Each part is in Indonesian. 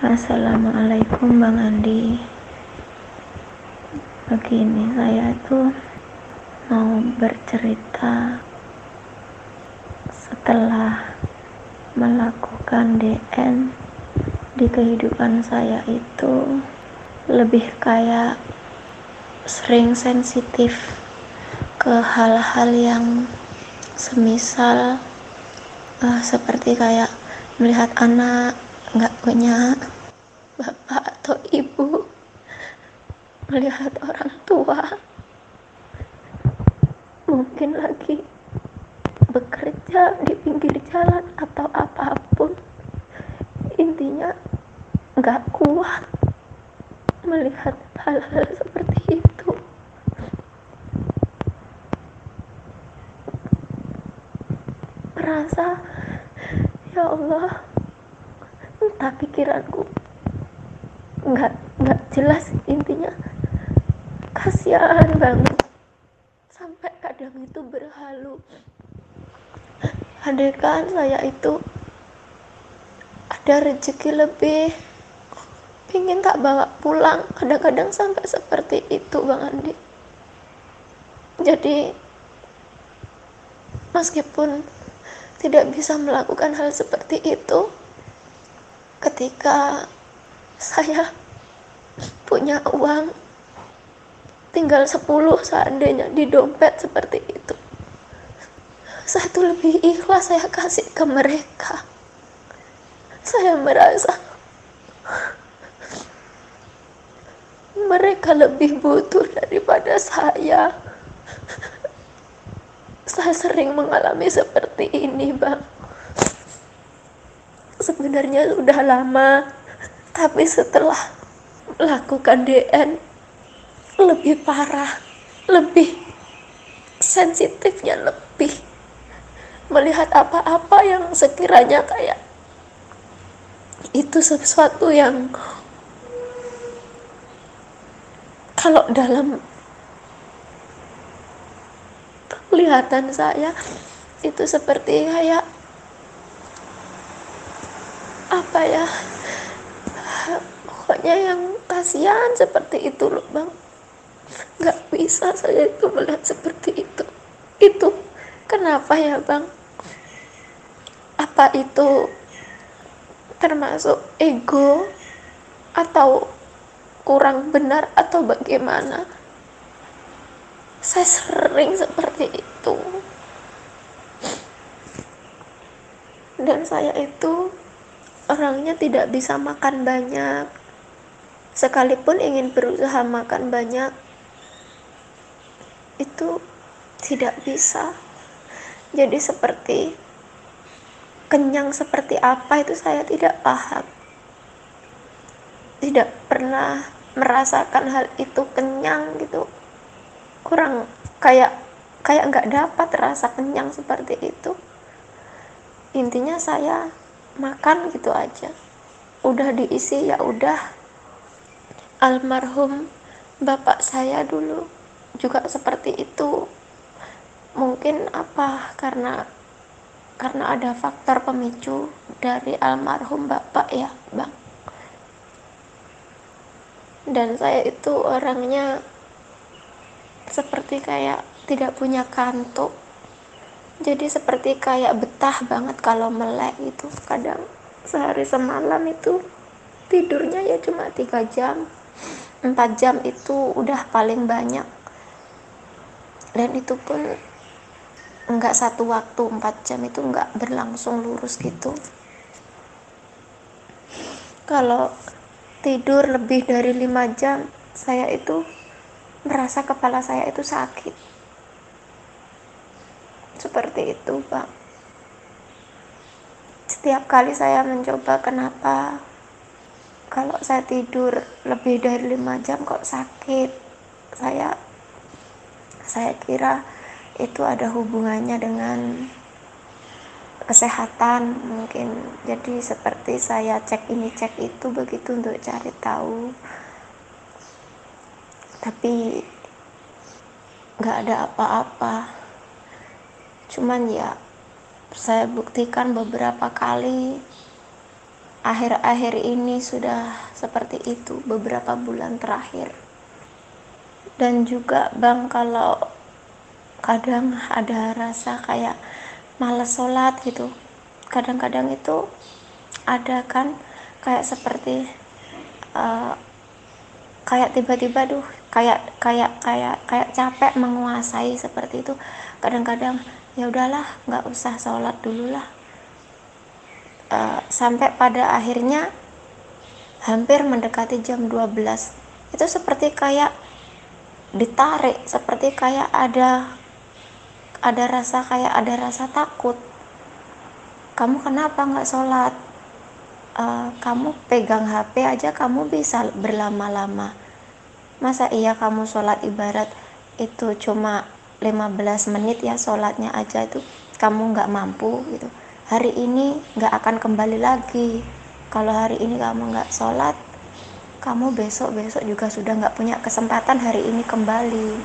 Assalamualaikum Bang Andi. Begini saya itu mau bercerita Setelah melakukan DN Di kehidupan saya itu Lebih kayak sering sensitif ke hal-hal yang semisal uh, seperti kayak melihat anak nggak punya bapak atau ibu. Melihat orang tua. Mungkin lagi bekerja di pinggir jalan atau apa pun. Intinya nggak kuat melihat hal-hal seperti itu. Merasa ya Allah entah pikiranku. Nggak nggak jelas intinya. Kasihan banget. Sampai kadang itu berhalu. Adegan saya itu ada rezeki lebih. Pingin tak bawa pulang. Kadang-kadang sampai seperti itu Bang Andi. Jadi meskipun tidak bisa melakukan hal seperti itu ketika saya punya uang tinggal 10 seandainya di dompet seperti itu. Saya tuh lebih ikhlas saya kasih ke mereka. Saya merasa mereka lebih butuh daripada saya. Saya sering mengalami seperti ini bang sebenarnya sudah lama tapi setelah melakukan DN lebih parah lebih sensitifnya lebih melihat apa-apa yang sekiranya kayak itu sesuatu yang kalau dalam kelihatan saya itu seperti kayak apa ya? Pokoknya yang kasihan seperti itu loh bang. Nggak bisa saya itu melihat seperti itu. Itu kenapa ya bang? Apa itu termasuk ego atau kurang benar atau bagaimana? Saya sering seperti itu. Dan saya itu orangnya tidak bisa makan banyak. Sekalipun ingin berusaha makan banyak itu tidak bisa. Jadi seperti kenyang seperti apa itu saya tidak paham. Tidak pernah merasakan hal itu kenyang gitu. Kurang kayak kayak nggak dapat rasa kenyang seperti itu. Intinya saya makan gitu aja. Udah diisi ya udah. Almarhum bapak saya dulu juga seperti itu. Mungkin apa? Karena karena ada faktor pemicu dari almarhum bapak ya bang. Dan saya itu orangnya seperti kayak tidak punya kantuk jadi seperti kayak betah banget kalau melek itu kadang sehari semalam itu tidurnya ya cuma tiga jam. Empat jam itu udah paling banyak. Dan itu pun enggak satu waktu empat jam itu enggak berlangsung lurus gitu. Kalau tidur lebih dari lima jam saya itu merasa kepala saya itu sakit seperti itu Pak. Setiap kali saya mencoba kenapa kalau saya tidur lebih dari lima jam kok sakit? Saya saya kira itu ada hubungannya dengan kesehatan mungkin. Jadi seperti saya cek ini cek itu begitu untuk cari tahu. Tapi nggak ada apa-apa cuman ya saya buktikan beberapa kali akhir-akhir ini sudah seperti itu beberapa bulan terakhir. Dan juga bang kalau kadang ada rasa kayak males sholat gitu kadang-kadang itu ada kan kayak seperti uh, kayak tiba-tiba duh kayak kayak kayak kayak capek menguasai seperti itu. Kadang-kadang ya udahlah nggak usah sholat dulu lah. Uh, sampai pada akhirnya hampir mendekati jam 12 itu seperti kayak ditarik seperti kayak ada ada rasa kayak ada rasa takut. Kamu kenapa nggak sholat? Uh, kamu pegang HP aja kamu bisa berlama-lama. Masa iya kamu sholat ibarat itu cuma 15 menit ya sholatnya aja itu kamu nggak mampu gitu. Hari ini nggak akan kembali lagi. Kalau hari ini kamu nggak sholat kamu besok besok juga sudah nggak punya kesempatan hari ini kembali.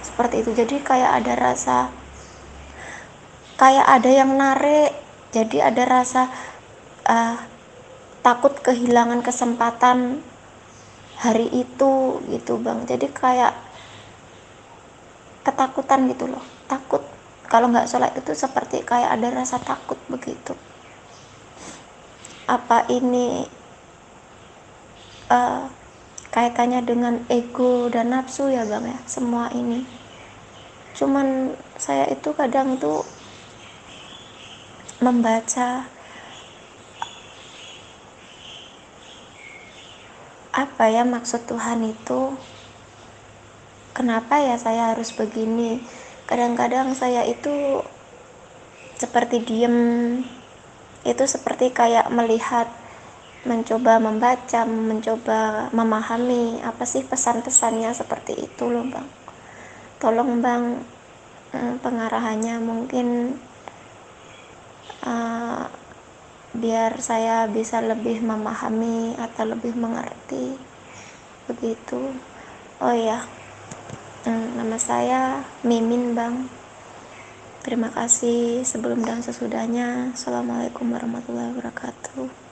Seperti itu. Jadi kayak ada rasa kayak ada yang narik. Jadi ada rasa uh, takut kehilangan kesempatan hari itu gitu bang. Jadi kayak ketakutan gitu loh. Takut. Kalau nggak sholat itu seperti kayak ada rasa takut begitu. Apa ini uh, kaitannya dengan ego dan nafsu ya bang ya? Semua ini. Cuman saya itu kadang tuh membaca apa ya maksud Tuhan itu kenapa ya saya harus begini? Kadang-kadang saya itu seperti diem. Itu seperti kayak melihat mencoba membaca mencoba memahami apa sih pesan-pesannya seperti itu loh bang. Tolong bang eh, pengarahannya mungkin uh, biar saya bisa lebih memahami atau lebih mengerti. Begitu. Oh ya nama saya Mimin bang terima kasih sebelum dan sesudahnya assalamualaikum warahmatullahi wabarakatuh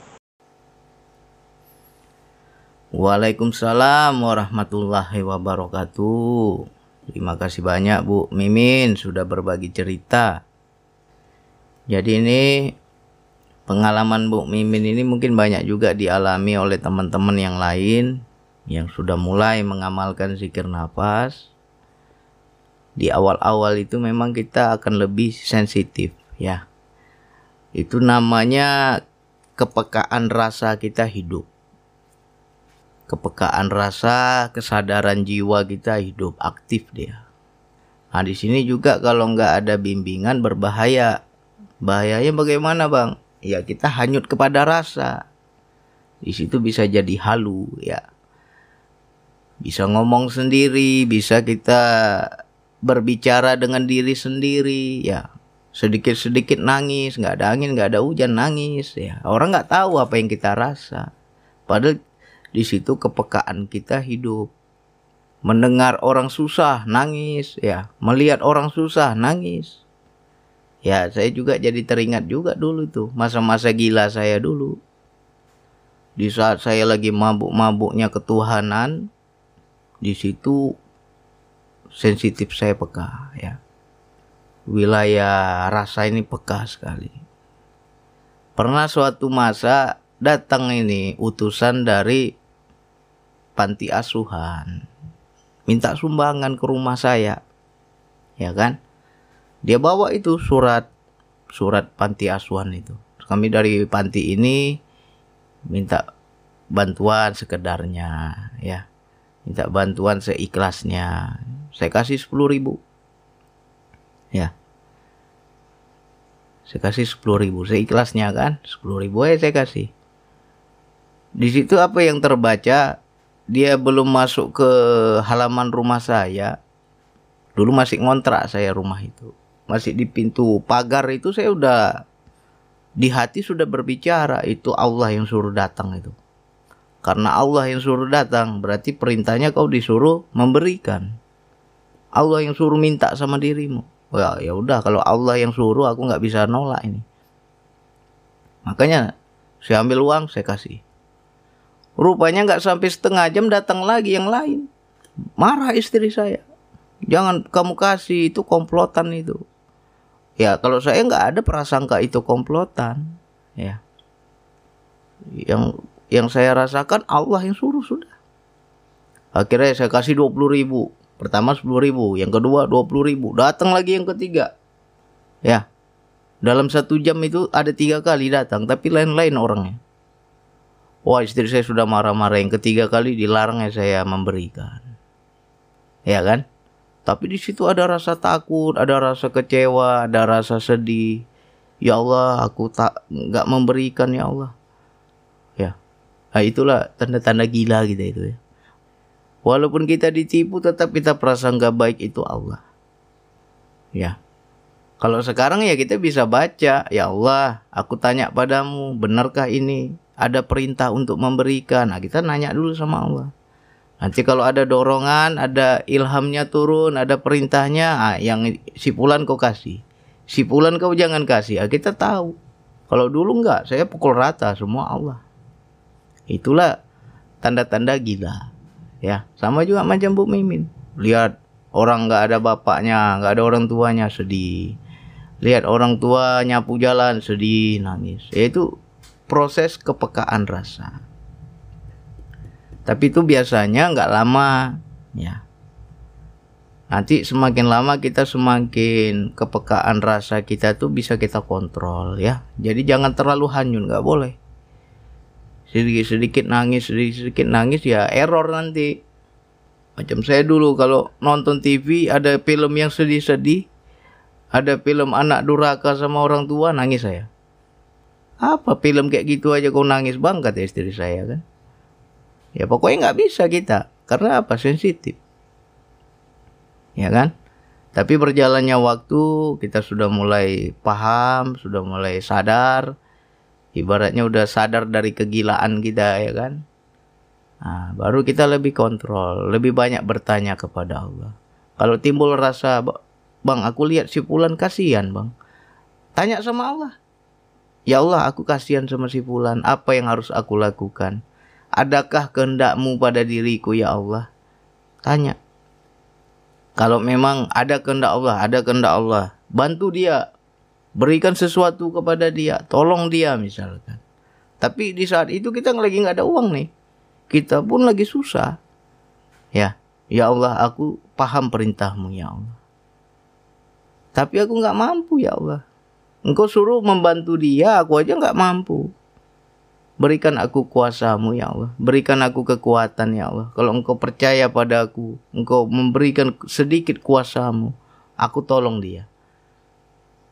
Waalaikumsalam warahmatullahi wabarakatuh. Terima kasih banyak Bu Mimin sudah berbagi cerita. Jadi ini pengalaman Bu Mimin ini mungkin banyak juga dialami oleh teman-teman yang lain yang sudah mulai mengamalkan zikir nafas. Di awal-awal itu memang kita akan lebih sensitif ya. Itu namanya kepekaan rasa kita hidup. Kepekaan rasa, kesadaran jiwa kita hidup aktif dia. Nah di sini juga kalau nggak ada bimbingan berbahaya Bahayanya bagaimana bang? Ya kita hanyut kepada rasa. Di situ bisa jadi halu ya. Bisa ngomong sendiri, bisa kita berbicara dengan diri sendiri ya. Sedikit-sedikit nangis, nggak ada angin, nggak ada hujan, nangis ya. Orang nggak tahu apa yang kita rasa. Padahal di situ kepekaan kita hidup mendengar orang susah nangis ya melihat orang susah nangis Ya, saya juga jadi teringat juga dulu tuh masa-masa gila saya dulu. Di saat saya lagi mabuk-mabuknya ketuhanan, di situ sensitif saya peka ya. Wilayah rasa ini peka sekali. Pernah suatu masa datang ini utusan dari panti asuhan. Minta sumbangan ke rumah saya ya kan? Dia bawa itu surat surat panti asuhan itu. Kami dari panti ini minta bantuan sekedarnya ya. Minta bantuan seikhlasnya saya kasih sepuluh ribu. Ya. Saya kasih sepuluh ribu. Seikhlasnya kan? Sepuluh ribu ya saya kasih. Di situ apa yang terbaca? Dia belum masuk ke halaman rumah saya. Dulu masih ngontrak saya rumah itu. Masih di pintu pagar itu saya udah di hati sudah berbicara itu Allah yang suruh datang itu. Karena Allah yang suruh datang berarti perintahnya kau disuruh memberikan. Allah yang suruh minta sama dirimu. Ya ya udah kalau Allah yang suruh aku nggak bisa nolak ini. Makanya Saya ambil uang, saya kasih. Rupanya nggak sampai setengah jam datang lagi yang lain. Marah istri saya. Jangan kamu kasih itu komplotan itu. Ya kalau saya nggak ada prasangka itu komplotan. Ya. Yang yang saya rasakan Allah yang suruh sudah. Akhirnya saya kasih 20 ribu. Pertama 10 ribu, yang kedua 20 ribu. Datang lagi yang ketiga. Ya, dalam satu jam itu ada tiga kali datang, tapi lain-lain orangnya. Wah istri saya sudah marah-marah yang ketiga kali dilarangnya saya memberikan. Ya kan? Tapi di situ ada rasa takut, ada rasa kecewa, ada rasa sedih. Ya Allah, aku tak nggak memberikan ya Allah. Ya, nah, itulah tanda-tanda gila kita itu ya. Walaupun kita ditipu, tetap kita perasaan nggak baik itu Allah. Ya, kalau sekarang ya kita bisa baca, ya Allah, aku tanya padamu, benarkah ini? Ada perintah untuk memberikan. Nah, kita nanya dulu sama Allah. Nanti kalau ada dorongan, ada ilhamnya turun, ada perintahnya, ah, yang si Pulan kau kasih. Si Pulan kau jangan kasih. Ah, kita tahu. Kalau dulu enggak, saya pukul rata semua Allah. Itulah tanda-tanda gila. Ya, sama juga macam Bu Mimin. Lihat orang nggak ada bapaknya, nggak ada orang tuanya sedih. Lihat orang tua nyapu jalan sedih nangis. Yaitu proses kepekaan rasa. Tapi itu biasanya nggak lama ya. Nanti semakin lama kita semakin kepekaan rasa kita tuh bisa kita kontrol ya. Jadi jangan terlalu hanyut nggak boleh sedikit sedikit nangis sedikit sedikit nangis ya error nanti. Macam saya dulu kalau nonton TV ada film yang sedih-sedih ada film anak duraka sama orang tua nangis saya. Apa film kayak gitu aja kau nangis? Bang kata istri saya kan? Ya pokoknya nggak bisa kita karena apa? Sensitif. Ya kan? Tapi berjalannya waktu kita sudah mulai paham sudah mulai sadar ibaratnya udah sadar dari kegilaan kita ya kan nah, baru kita lebih kontrol lebih banyak bertanya kepada Allah kalau timbul rasa Bang, aku lihat si Fulan kasihan, Bang. Tanya sama Allah. Ya Allah, aku kasihan sama si Fulan. Apa yang harus aku lakukan? Adakah kehendakmu pada diriku, ya Allah? Tanya. Kalau memang ada kehendak Allah, ada kehendak Allah, bantu dia. Berikan sesuatu kepada dia, tolong dia misalkan. Tapi di saat itu kita lagi nggak ada uang nih. Kita pun lagi susah. Ya, ya Allah, aku paham perintahmu ya Allah. Tapi aku nggak mampu ya Allah. Engkau suruh membantu dia, aku aja nggak mampu. Berikan aku kuasamu ya Allah. Berikan aku kekuatan ya Allah. Kalau engkau percaya pada aku, engkau memberikan sedikit kuasamu, aku tolong dia.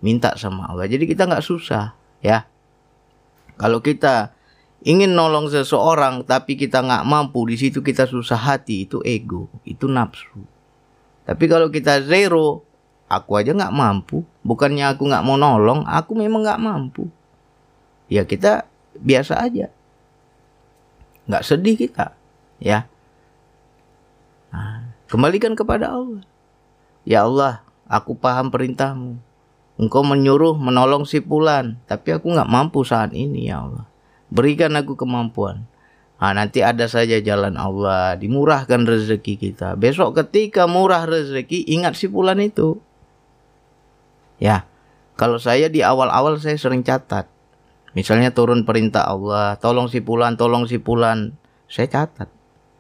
Minta sama Allah. Jadi kita nggak susah ya. Kalau kita ingin nolong seseorang tapi kita nggak mampu, di situ kita susah hati, itu ego, itu nafsu. Tapi kalau kita zero, aku aja nggak mampu bukannya aku nggak mau nolong aku memang nggak mampu ya kita biasa aja nggak sedih kita ya nah, kembalikan kepada Allah ya Allah aku paham perintahmu engkau menyuruh menolong si pulan tapi aku nggak mampu saat ini ya Allah berikan aku kemampuan Nah, nanti ada saja jalan Allah, dimurahkan rezeki kita. Besok ketika murah rezeki, ingat si pulan itu. Ya, kalau saya di awal-awal saya sering catat. Misalnya turun perintah Allah, tolong si pulan, tolong si pulan. Saya catat.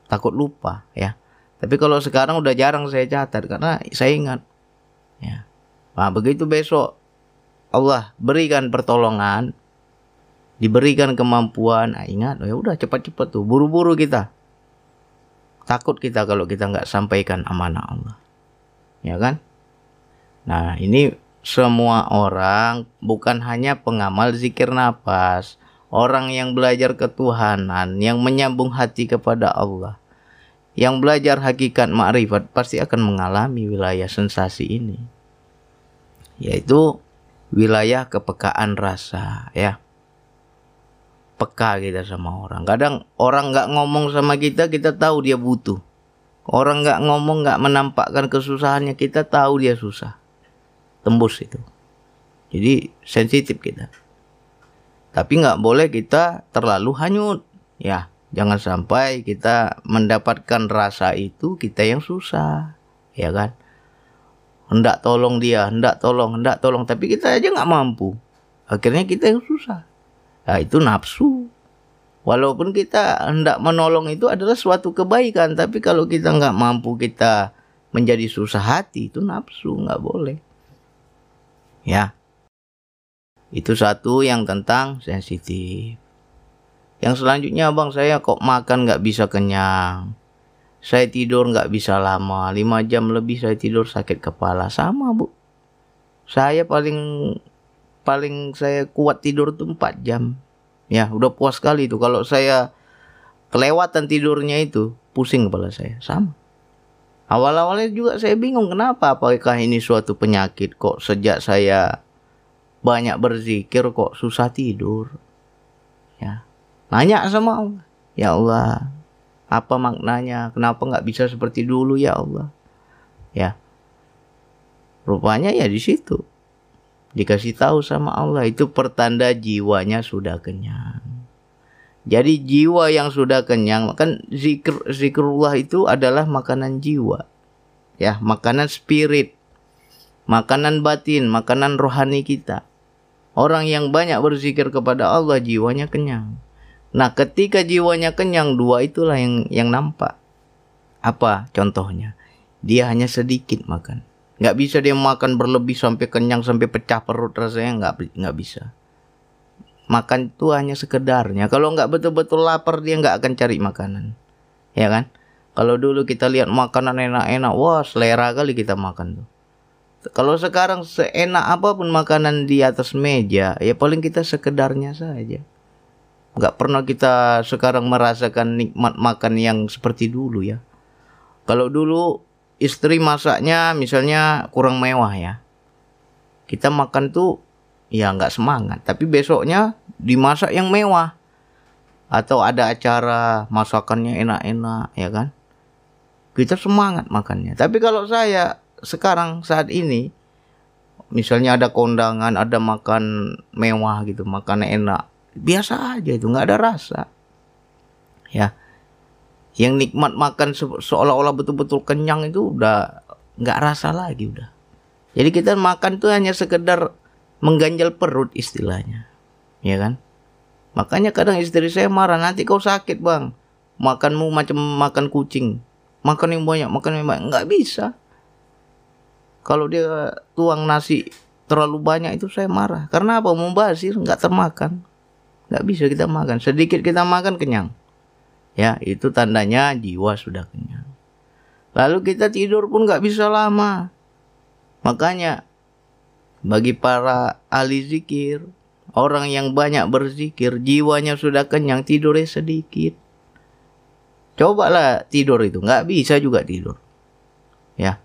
Takut lupa ya. Tapi kalau sekarang udah jarang saya catat karena saya ingat. Ya. Nah, begitu besok Allah berikan pertolongan, diberikan kemampuan, nah, ingat, ya udah cepat-cepat tuh, buru-buru kita. Takut kita kalau kita nggak sampaikan amanah Allah, ya kan? Nah ini semua orang bukan hanya pengamal zikir nafas, orang yang belajar ketuhanan, yang menyambung hati kepada Allah, yang belajar hakikat makrifat pasti akan mengalami wilayah sensasi ini, yaitu wilayah kepekaan rasa, ya. Peka kita sama orang. Kadang orang nggak ngomong sama kita, kita tahu dia butuh. Orang nggak ngomong, nggak menampakkan kesusahannya, kita tahu dia susah tembus itu. Jadi sensitif kita. Tapi nggak boleh kita terlalu hanyut. Ya, jangan sampai kita mendapatkan rasa itu kita yang susah. Ya kan? Hendak tolong dia, hendak tolong, hendak tolong. Tapi kita aja nggak mampu. Akhirnya kita yang susah. Nah, itu nafsu. Walaupun kita hendak menolong itu adalah suatu kebaikan, tapi kalau kita nggak mampu kita menjadi susah hati itu nafsu nggak boleh. Ya, itu satu yang tentang sensitif. Yang selanjutnya bang saya kok makan nggak bisa kenyang. Saya tidur nggak bisa lama, lima jam lebih saya tidur sakit kepala sama bu. Saya paling paling saya kuat tidur tuh 4 jam Ya, udah puas sekali itu. Kalau saya kelewatan tidurnya itu, pusing kepala saya. Sama. Awal-awalnya juga saya bingung kenapa apakah ini suatu penyakit kok sejak saya banyak berzikir kok susah tidur. Ya. Nanya sama Allah. Ya Allah, apa maknanya? Kenapa nggak bisa seperti dulu ya Allah? Ya. Rupanya ya di situ dikasih tahu sama Allah itu pertanda jiwanya sudah kenyang. Jadi jiwa yang sudah kenyang, kan zikr zikrullah itu adalah makanan jiwa. Ya, makanan spirit. Makanan batin, makanan rohani kita. Orang yang banyak berzikir kepada Allah jiwanya kenyang. Nah, ketika jiwanya kenyang, dua itulah yang yang nampak. Apa contohnya? Dia hanya sedikit makan. Nggak bisa dia makan berlebih sampai kenyang sampai pecah perut rasanya nggak nggak bisa. Makan itu hanya sekedarnya. Kalau nggak betul-betul lapar dia nggak akan cari makanan. Ya kan? Kalau dulu kita lihat makanan enak-enak wah selera kali kita makan tuh. Kalau sekarang seenak apa pun makanan di atas meja ya paling kita sekedarnya saja nggak pernah kita sekarang merasakan nikmat makan yang seperti dulu ya. Kalau dulu istri masaknya misalnya kurang mewah ya. Kita makan tuh ya nggak semangat. Tapi besoknya dimasak yang mewah. Atau ada acara masakannya enak-enak ya kan? Kita semangat makannya. Tapi kalau saya sekarang saat ini misalnya ada kondangan ada makan mewah gitu makan enak biasa aja itu nggak ada rasa. Ya. Yang nikmat makan se seolah-olah betul-betul kenyang itu udah nggak rasa lagi udah. Jadi kita makan tuh hanya sekedar mengganjal perut istilahnya. Ya kan? Makanya kadang istri saya marah nanti kau sakit bang. Makanmu macam makan kucing. Makan yang banyak makan yang banyak. Nggak bisa. Kalau dia tuang nasi terlalu banyak itu saya marah. Karena apa? Membazir nggak termakan nggak bisa kita makan. Sedikit kita makan kenyang. Ya itu tandanya jiwa sudah kenyang. Lalu kita tidur pun nggak bisa lama. Makanya bagi para ahli zikir orang yang banyak berzikir jiwanya sudah kenyang tidurnya sedikit. Cobalah tidur itu. Nggak bisa juga tidur. Ya.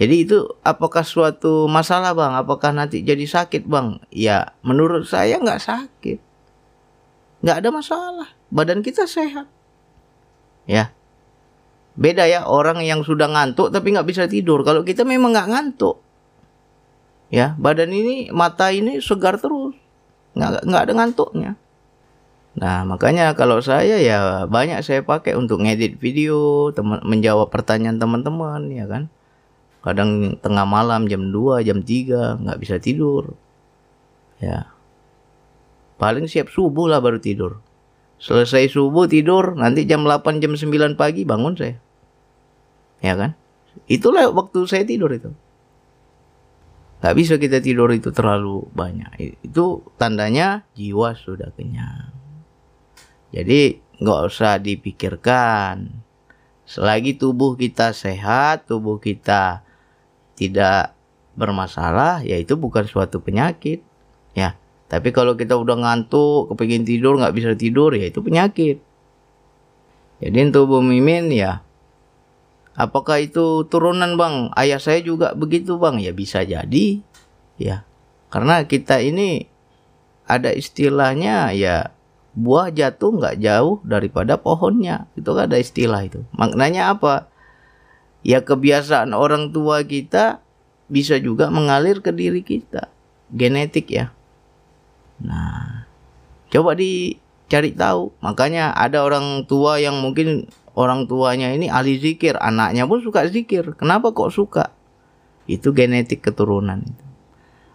Jadi itu apakah suatu masalah bang? Apakah nanti jadi sakit bang? Ya menurut saya nggak sakit nggak ada masalah. Badan kita sehat. Ya. Beda ya orang yang sudah ngantuk tapi nggak bisa tidur. Kalau kita memang nggak ngantuk ya badan ini mata ini segar terus. Nggak nggak ada ngantuknya. Nah makanya kalau saya ya banyak saya pakai untuk ngedit video teman menjawab pertanyaan teman-teman ya kan. Kadang tengah malam jam 2 jam 3 nggak bisa tidur. Ya paling siap subuh lah baru tidur Selesai subuh tidur, nanti jam 8 jam 9 pagi bangun saya. Ya kan? Itulah waktu saya tidur itu. Gak bisa kita tidur itu terlalu banyak. Itu tandanya jiwa sudah kenyang. Jadi nggak usah dipikirkan. Selagi tubuh kita sehat, tubuh kita tidak bermasalah, ya itu bukan suatu penyakit. Ya, tapi kalau kita udah ngantuk, kepingin tidur, nggak bisa tidur, ya itu penyakit. Jadi untuk Bu Mimin ya, apakah itu turunan bang? Ayah saya juga begitu bang? Ya bisa jadi, ya. Karena kita ini ada istilahnya ya buah jatuh nggak jauh daripada pohonnya. Itu kan ada istilah itu. Maknanya apa? Ya kebiasaan orang tua kita bisa juga mengalir ke diri kita. Genetik ya. Nah, coba dicari tahu makanya ada orang tua yang mungkin orang tuanya ini ahli zikir anaknya pun suka zikir kenapa kok suka itu genetik keturunan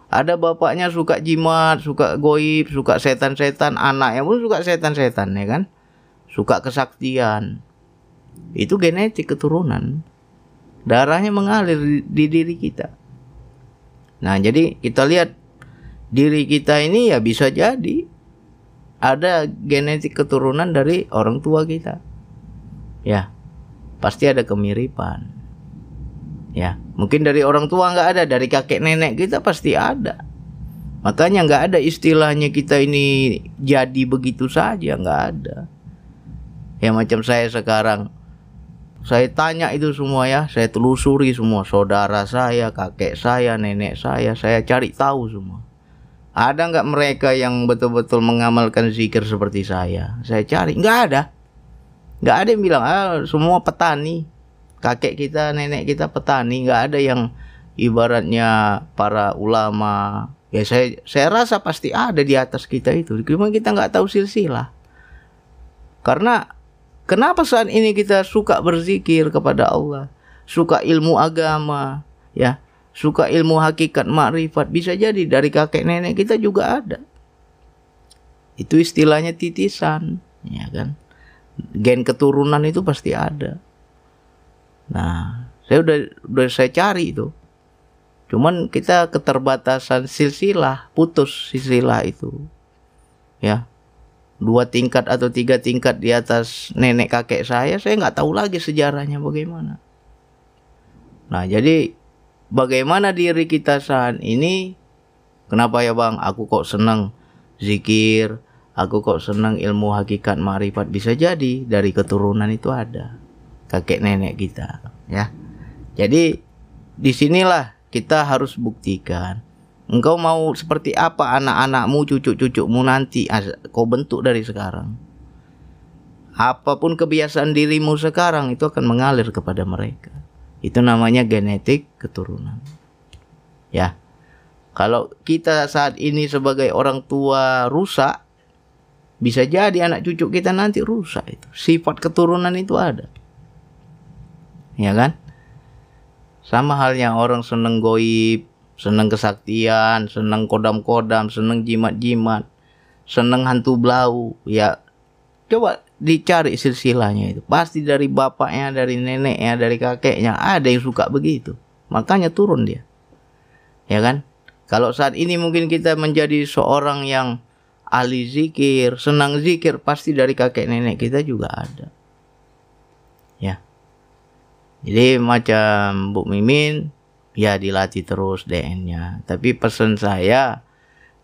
ada bapaknya suka jimat, suka goib, suka setan-setan, anaknya pun suka setan-setan ya kan? Suka kesaktian. Itu genetik keturunan. Darahnya mengalir di, di diri kita. Nah, jadi kita lihat diri kita ini ya bisa jadi ada genetik keturunan dari orang tua kita. Ya, pasti ada kemiripan. Ya, mungkin dari orang tua nggak ada, dari kakek nenek kita pasti ada. Makanya nggak ada istilahnya kita ini jadi begitu saja, nggak ada. Ya macam saya sekarang, saya tanya itu semua ya, saya telusuri semua saudara saya, kakek saya, nenek saya, saya cari tahu semua. Ada nggak mereka yang betul-betul mengamalkan zikir seperti saya? Saya cari, nggak ada. Nggak ada yang bilang, ah, semua petani kakek kita, nenek kita petani, nggak ada yang ibaratnya para ulama. Ya saya saya rasa pasti ada di atas kita itu. Cuma kita nggak tahu silsilah. Karena kenapa saat ini kita suka berzikir kepada Allah, suka ilmu agama, ya, suka ilmu hakikat makrifat bisa jadi dari kakek nenek kita juga ada. Itu istilahnya titisan, ya kan? Gen keturunan itu pasti ada. Nah, saya udah udah saya cari itu. Cuman kita keterbatasan silsilah, putus silsilah itu. Ya. Dua tingkat atau tiga tingkat di atas nenek kakek saya, saya nggak tahu lagi sejarahnya bagaimana. Nah, jadi bagaimana diri kita saat ini? Kenapa ya bang? Aku kok senang zikir, aku kok senang ilmu hakikat marifat. Bisa jadi dari keturunan itu ada kakek nenek kita ya. Jadi di sinilah kita harus buktikan engkau mau seperti apa anak-anakmu cucu-cucumu nanti? Kau bentuk dari sekarang. Apa pun kebiasaan dirimu sekarang itu akan mengalir kepada mereka itu namanya genetik keturunan. Ya. Kalau kita saat ini sebagai orang tua rusak bisa jadi anak cucu kita nanti rusak itu. Sifat keturunan itu ada. Ya kan? Sama halnya orang seneng goib, seneng kesaktian, seneng kodam-kodam, seneng jimat-jimat, seneng hantu blau, ya coba dicari silsilahnya itu. Pasti dari bapaknya, dari neneknya, dari kakeknya ada yang suka begitu. Makanya turun dia. Ya kan? Kalau saat ini mungkin kita menjadi seorang yang ahli zikir, senang zikir, pasti dari kakek nenek kita juga ada. Ya. Jadi macam Bu Mimin ya dilatih terus DN-nya. Tapi pesan saya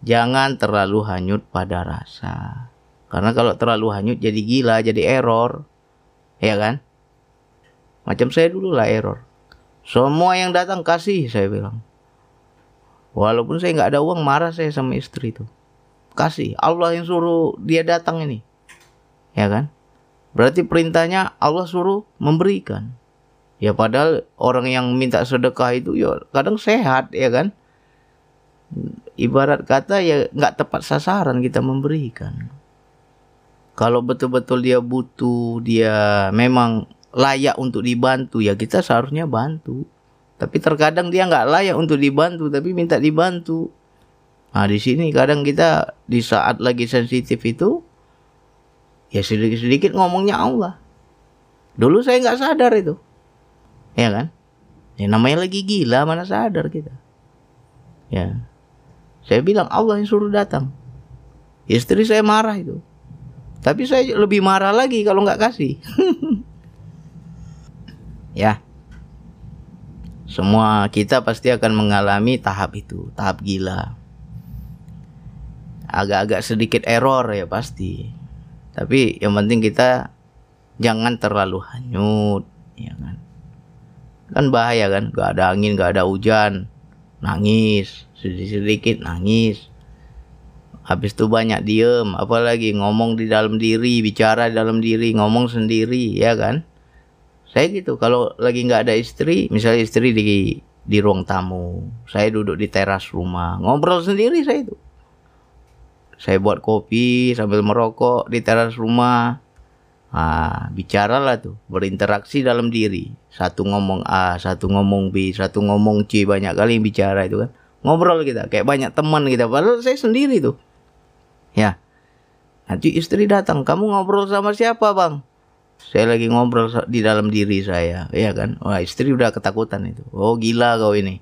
jangan terlalu hanyut pada rasa. Karena kalau terlalu hanyut jadi gila, jadi error. Ya kan? Macam saya dulu lah error. Semua yang datang kasih saya bilang. Walaupun saya nggak ada uang marah saya sama istri itu. Kasih. Allah yang suruh dia datang ini. Ya kan? Berarti perintahnya Allah suruh memberikan. Ya padahal orang yang minta sedekah itu ya kadang sehat ya kan. Ibarat kata ya nggak tepat sasaran kita memberikan. Kalau betul-betul dia butuh, dia memang layak untuk dibantu ya kita seharusnya bantu. Tapi terkadang dia nggak layak untuk dibantu tapi minta dibantu. Nah di sini kadang kita di saat lagi sensitif itu ya sedikit-sedikit ngomongnya Allah. Dulu saya nggak sadar itu ya kan ya namanya lagi gila mana sadar kita ya saya bilang Allah yang suruh datang istri saya marah itu tapi saya lebih marah lagi kalau nggak kasih. Ya. Semua kita pasti akan mengalami tahap itu tahap gila. Agak-agak sedikit error ya pasti. Tapi yang penting kita jangan terlalu hanyut ya kan. Kan bahaya kan gak ada angin gak ada hujan nangis sedikit-sedikit nangis habis itu banyak diem apalagi ngomong di dalam diri bicara di dalam diri ngomong sendiri ya kan saya gitu kalau lagi nggak ada istri misalnya istri di di ruang tamu saya duduk di teras rumah ngobrol sendiri saya itu saya buat kopi sambil merokok di teras rumah. Ah, bicaralah tuh, berinteraksi dalam diri. Satu ngomong A, satu ngomong B, satu ngomong C, banyak kali yang bicara itu kan. Ngobrol kita, kayak banyak teman kita. Padahal saya sendiri tuh. Ya. Nanti istri datang, kamu ngobrol sama siapa bang? Saya lagi ngobrol di dalam diri saya, ya kan? Wah istri udah ketakutan itu. Oh gila kau ini.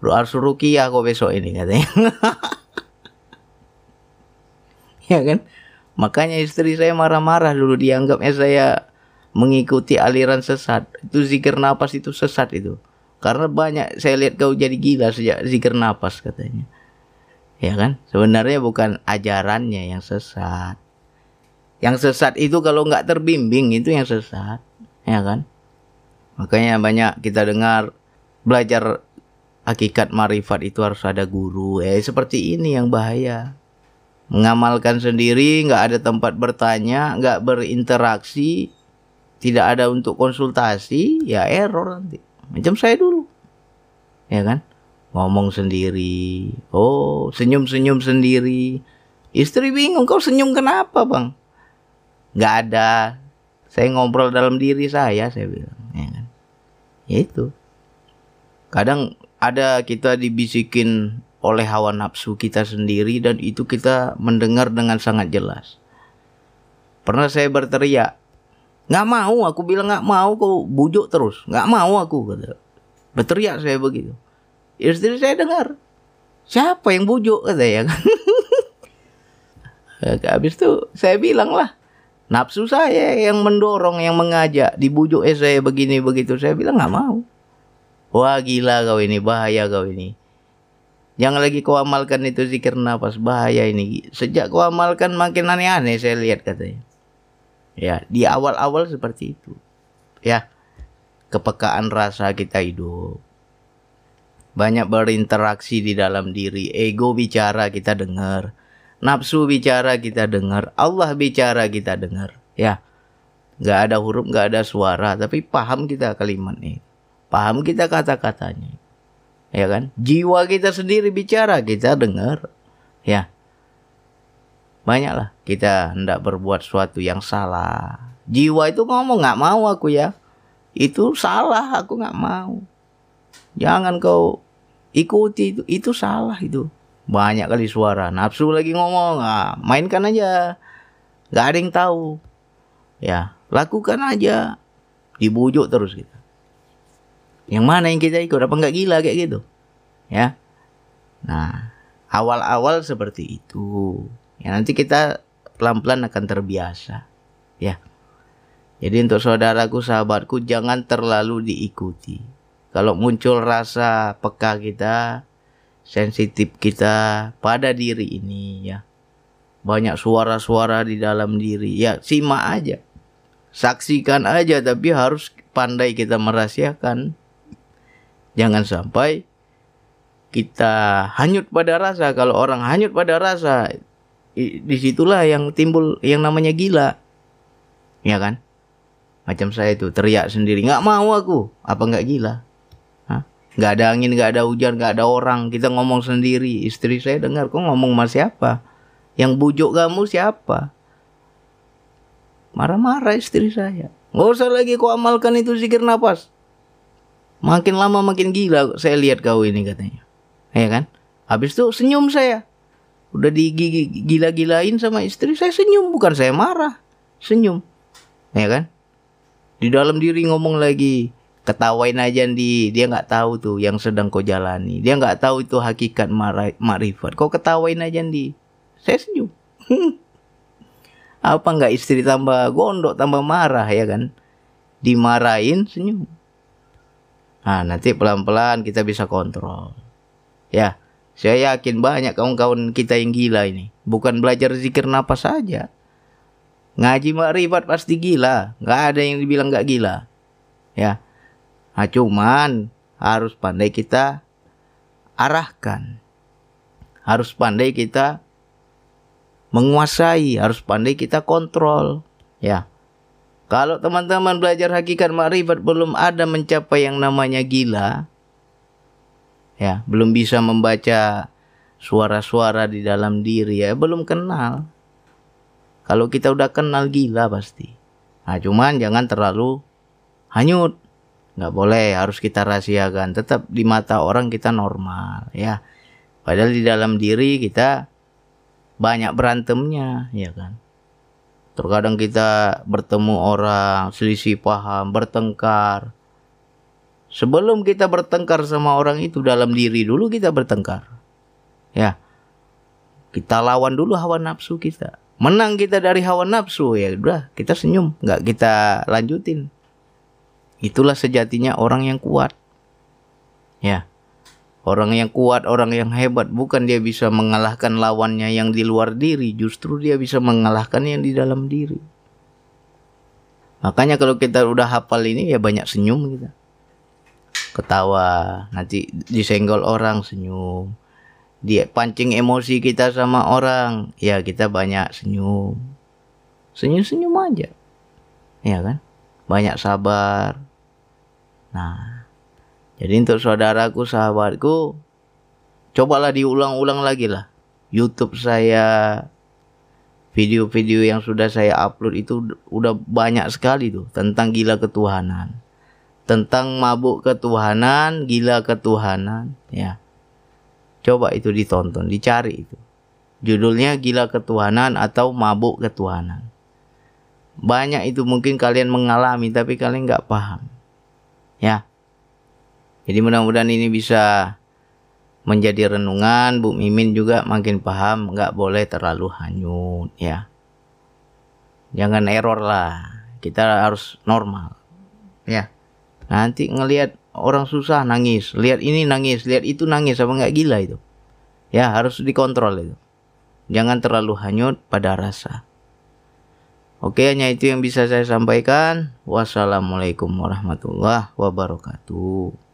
Harus rukiah kau besok ini katanya. ya kan makanya istri saya marah-marah dulu dianggapnya saya mengikuti aliran sesat itu zikir napas itu sesat itu karena banyak saya lihat kau jadi gila sejak zikir napas katanya ya kan? Sebenarnya bukan ajarannya yang sesat. Yang sesat itu kalau nggak terbimbing itu yang sesat. Ya kan? Makanya banyak kita dengar belajar hakikat marifat itu harus ada guru. Eh seperti ini yang bahaya. Mengamalkan sendiri, nggak ada tempat bertanya, nggak berinteraksi, tidak ada untuk konsultasi, ya error nanti. Macam saya dulu, ya kan? Ngomong sendiri, oh senyum-senyum sendiri. Istri bingung, kau senyum kenapa bang? Nggak ada. Saya ngobrol dalam diri saya, saya bilang, ya kan? Ya itu. Kadang ada kita dibisikin oleh hawa nafsu kita sendiri dan itu kita mendengar dengan sangat jelas. Pernah saya berteriak, nggak mau, aku bilang nggak mau, kau bujuk terus, nggak mau aku kata. Berteriak saya begitu. Istri saya dengar, siapa yang bujuk kata ya kan. Habis itu saya bilang lah, nafsu saya yang mendorong, yang mengajak, dibujuk eh saya begini begitu. Saya bilang nggak mau. Wah gila kau ini, bahaya kau ini. Jangan lagi kau amalkan itu zikir nafas bahaya ini. Sejak kau amalkan makin aneh-aneh saya lihat katanya. Ya, di awal-awal seperti itu. Ya. Kepekaan rasa kita hidup. Banyak berinteraksi di dalam diri. Ego bicara kita dengar. Nafsu bicara kita dengar. Allah bicara kita dengar. Ya. Gak ada huruf, gak ada suara. Tapi paham kita kalimat ini. Paham kita kata-katanya ya kan? Jiwa kita sendiri bicara, kita dengar, ya. Banyaklah kita hendak berbuat sesuatu yang salah. Jiwa itu ngomong nggak mau aku ya, itu salah, aku nggak mau. Jangan kau ikuti itu, itu salah itu. Banyak kali suara, nafsu lagi ngomong, ah, mainkan aja, nggak ada yang tahu. Ya, lakukan aja, dibujuk terus kita. Yang mana yang kita ikut? Apa nggak gila kayak gitu? Ya. Nah, awal-awal seperti itu. Ya nanti kita pelan-pelan akan terbiasa. Ya. Jadi untuk saudaraku, sahabatku jangan terlalu diikuti. Kalau muncul rasa peka kita, sensitif kita pada diri ini ya. Banyak suara-suara di dalam diri. Ya, simak aja. Saksikan aja tapi harus pandai kita merahasiakan Jangan sampai kita hanyut pada rasa. Kalau orang hanyut pada rasa, di situlah yang timbul yang namanya gila. Ya kan? Macam saya itu teriak sendiri, nggak mau aku. Apa nggak gila? Nggak ada angin, nggak ada hujan, nggak ada orang. Kita ngomong sendiri. Istri saya dengar, kok ngomong sama siapa? Yang bujuk kamu siapa? Marah-marah istri saya. Nggak usah lagi kau amalkan itu zikir nafas. Makin lama makin gila saya lihat kau ini katanya. Ya kan? Habis itu senyum saya. Udah digila-gilain sama istri saya senyum bukan saya marah. Senyum. Ya kan? Di dalam diri ngomong lagi ketawain aja di dia nggak tahu tuh yang sedang kau jalani dia nggak tahu itu hakikat marifat kau ketawain aja di saya senyum apa nggak istri tambah gondok tambah marah ya kan dimarahin senyum Nah, nanti pelan-pelan kita bisa kontrol. Ya, saya yakin banyak kawan-kawan kita yang gila ini. Bukan belajar zikir napas saja. Ngaji makrifat pasti gila. Nggak ada yang dibilang nggak gila. Ya. Nah, cuman harus pandai kita arahkan. Harus pandai kita menguasai, harus pandai kita kontrol. Ya. Kalau teman-teman belajar hakikat makrifat belum ada mencapai yang namanya gila, ya, belum bisa membaca suara-suara di dalam diri ya belum kenal. Kalau kita udah kenal gila pasti. Nah cuman jangan terlalu hanyut. Nggak boleh harus kita rahasiakan. Tetap di mata orang kita normal ya. Padahal di dalam diri kita banyak berantemnya ya kan. Terkadang kita bertemu orang selisih paham, bertengkar. Sebelum kita bertengkar sama orang itu dalam diri dulu kita bertengkar. Ya. Kita lawan dulu hawa nafsu kita. Menang kita dari hawa nafsu ya udah kita senyum, nggak kita lanjutin. Itulah sejatinya orang yang kuat. Ya. Orang yang kuat, orang yang hebat bukan dia bisa mengalahkan lawannya yang di luar diri, justru dia bisa mengalahkan yang di dalam diri. Makanya kalau kita udah hafal ini ya banyak senyum kita ketawa nanti disenggol orang senyum dia pancing emosi kita sama orang ya kita banyak senyum senyum senyum aja ya kan banyak sabar nah jadi untuk saudaraku sahabatku cobalah diulang-ulang lagi lah YouTube saya video-video yang sudah saya upload itu udah banyak sekali tuh tentang gila ketuhanan tentang mabuk ketuhanan, gila ketuhanan, ya. Coba itu ditonton, dicari itu. Judulnya gila ketuhanan atau mabuk ketuhanan. Banyak itu mungkin kalian mengalami tapi kalian nggak paham. Ya. Jadi mudah-mudahan ini bisa menjadi renungan. Bu Mimin juga makin paham nggak boleh terlalu hanyut ya. Jangan error lah. Kita harus normal. Ya. Nanti ngelihat orang susah nangis, lihat ini nangis, lihat itu nangis, apa nggak gila itu? Ya harus dikontrol itu. Jangan terlalu hanyut pada rasa. Oke, hanya itu yang bisa saya sampaikan. Wassalamualaikum warahmatullahi wabarakatuh.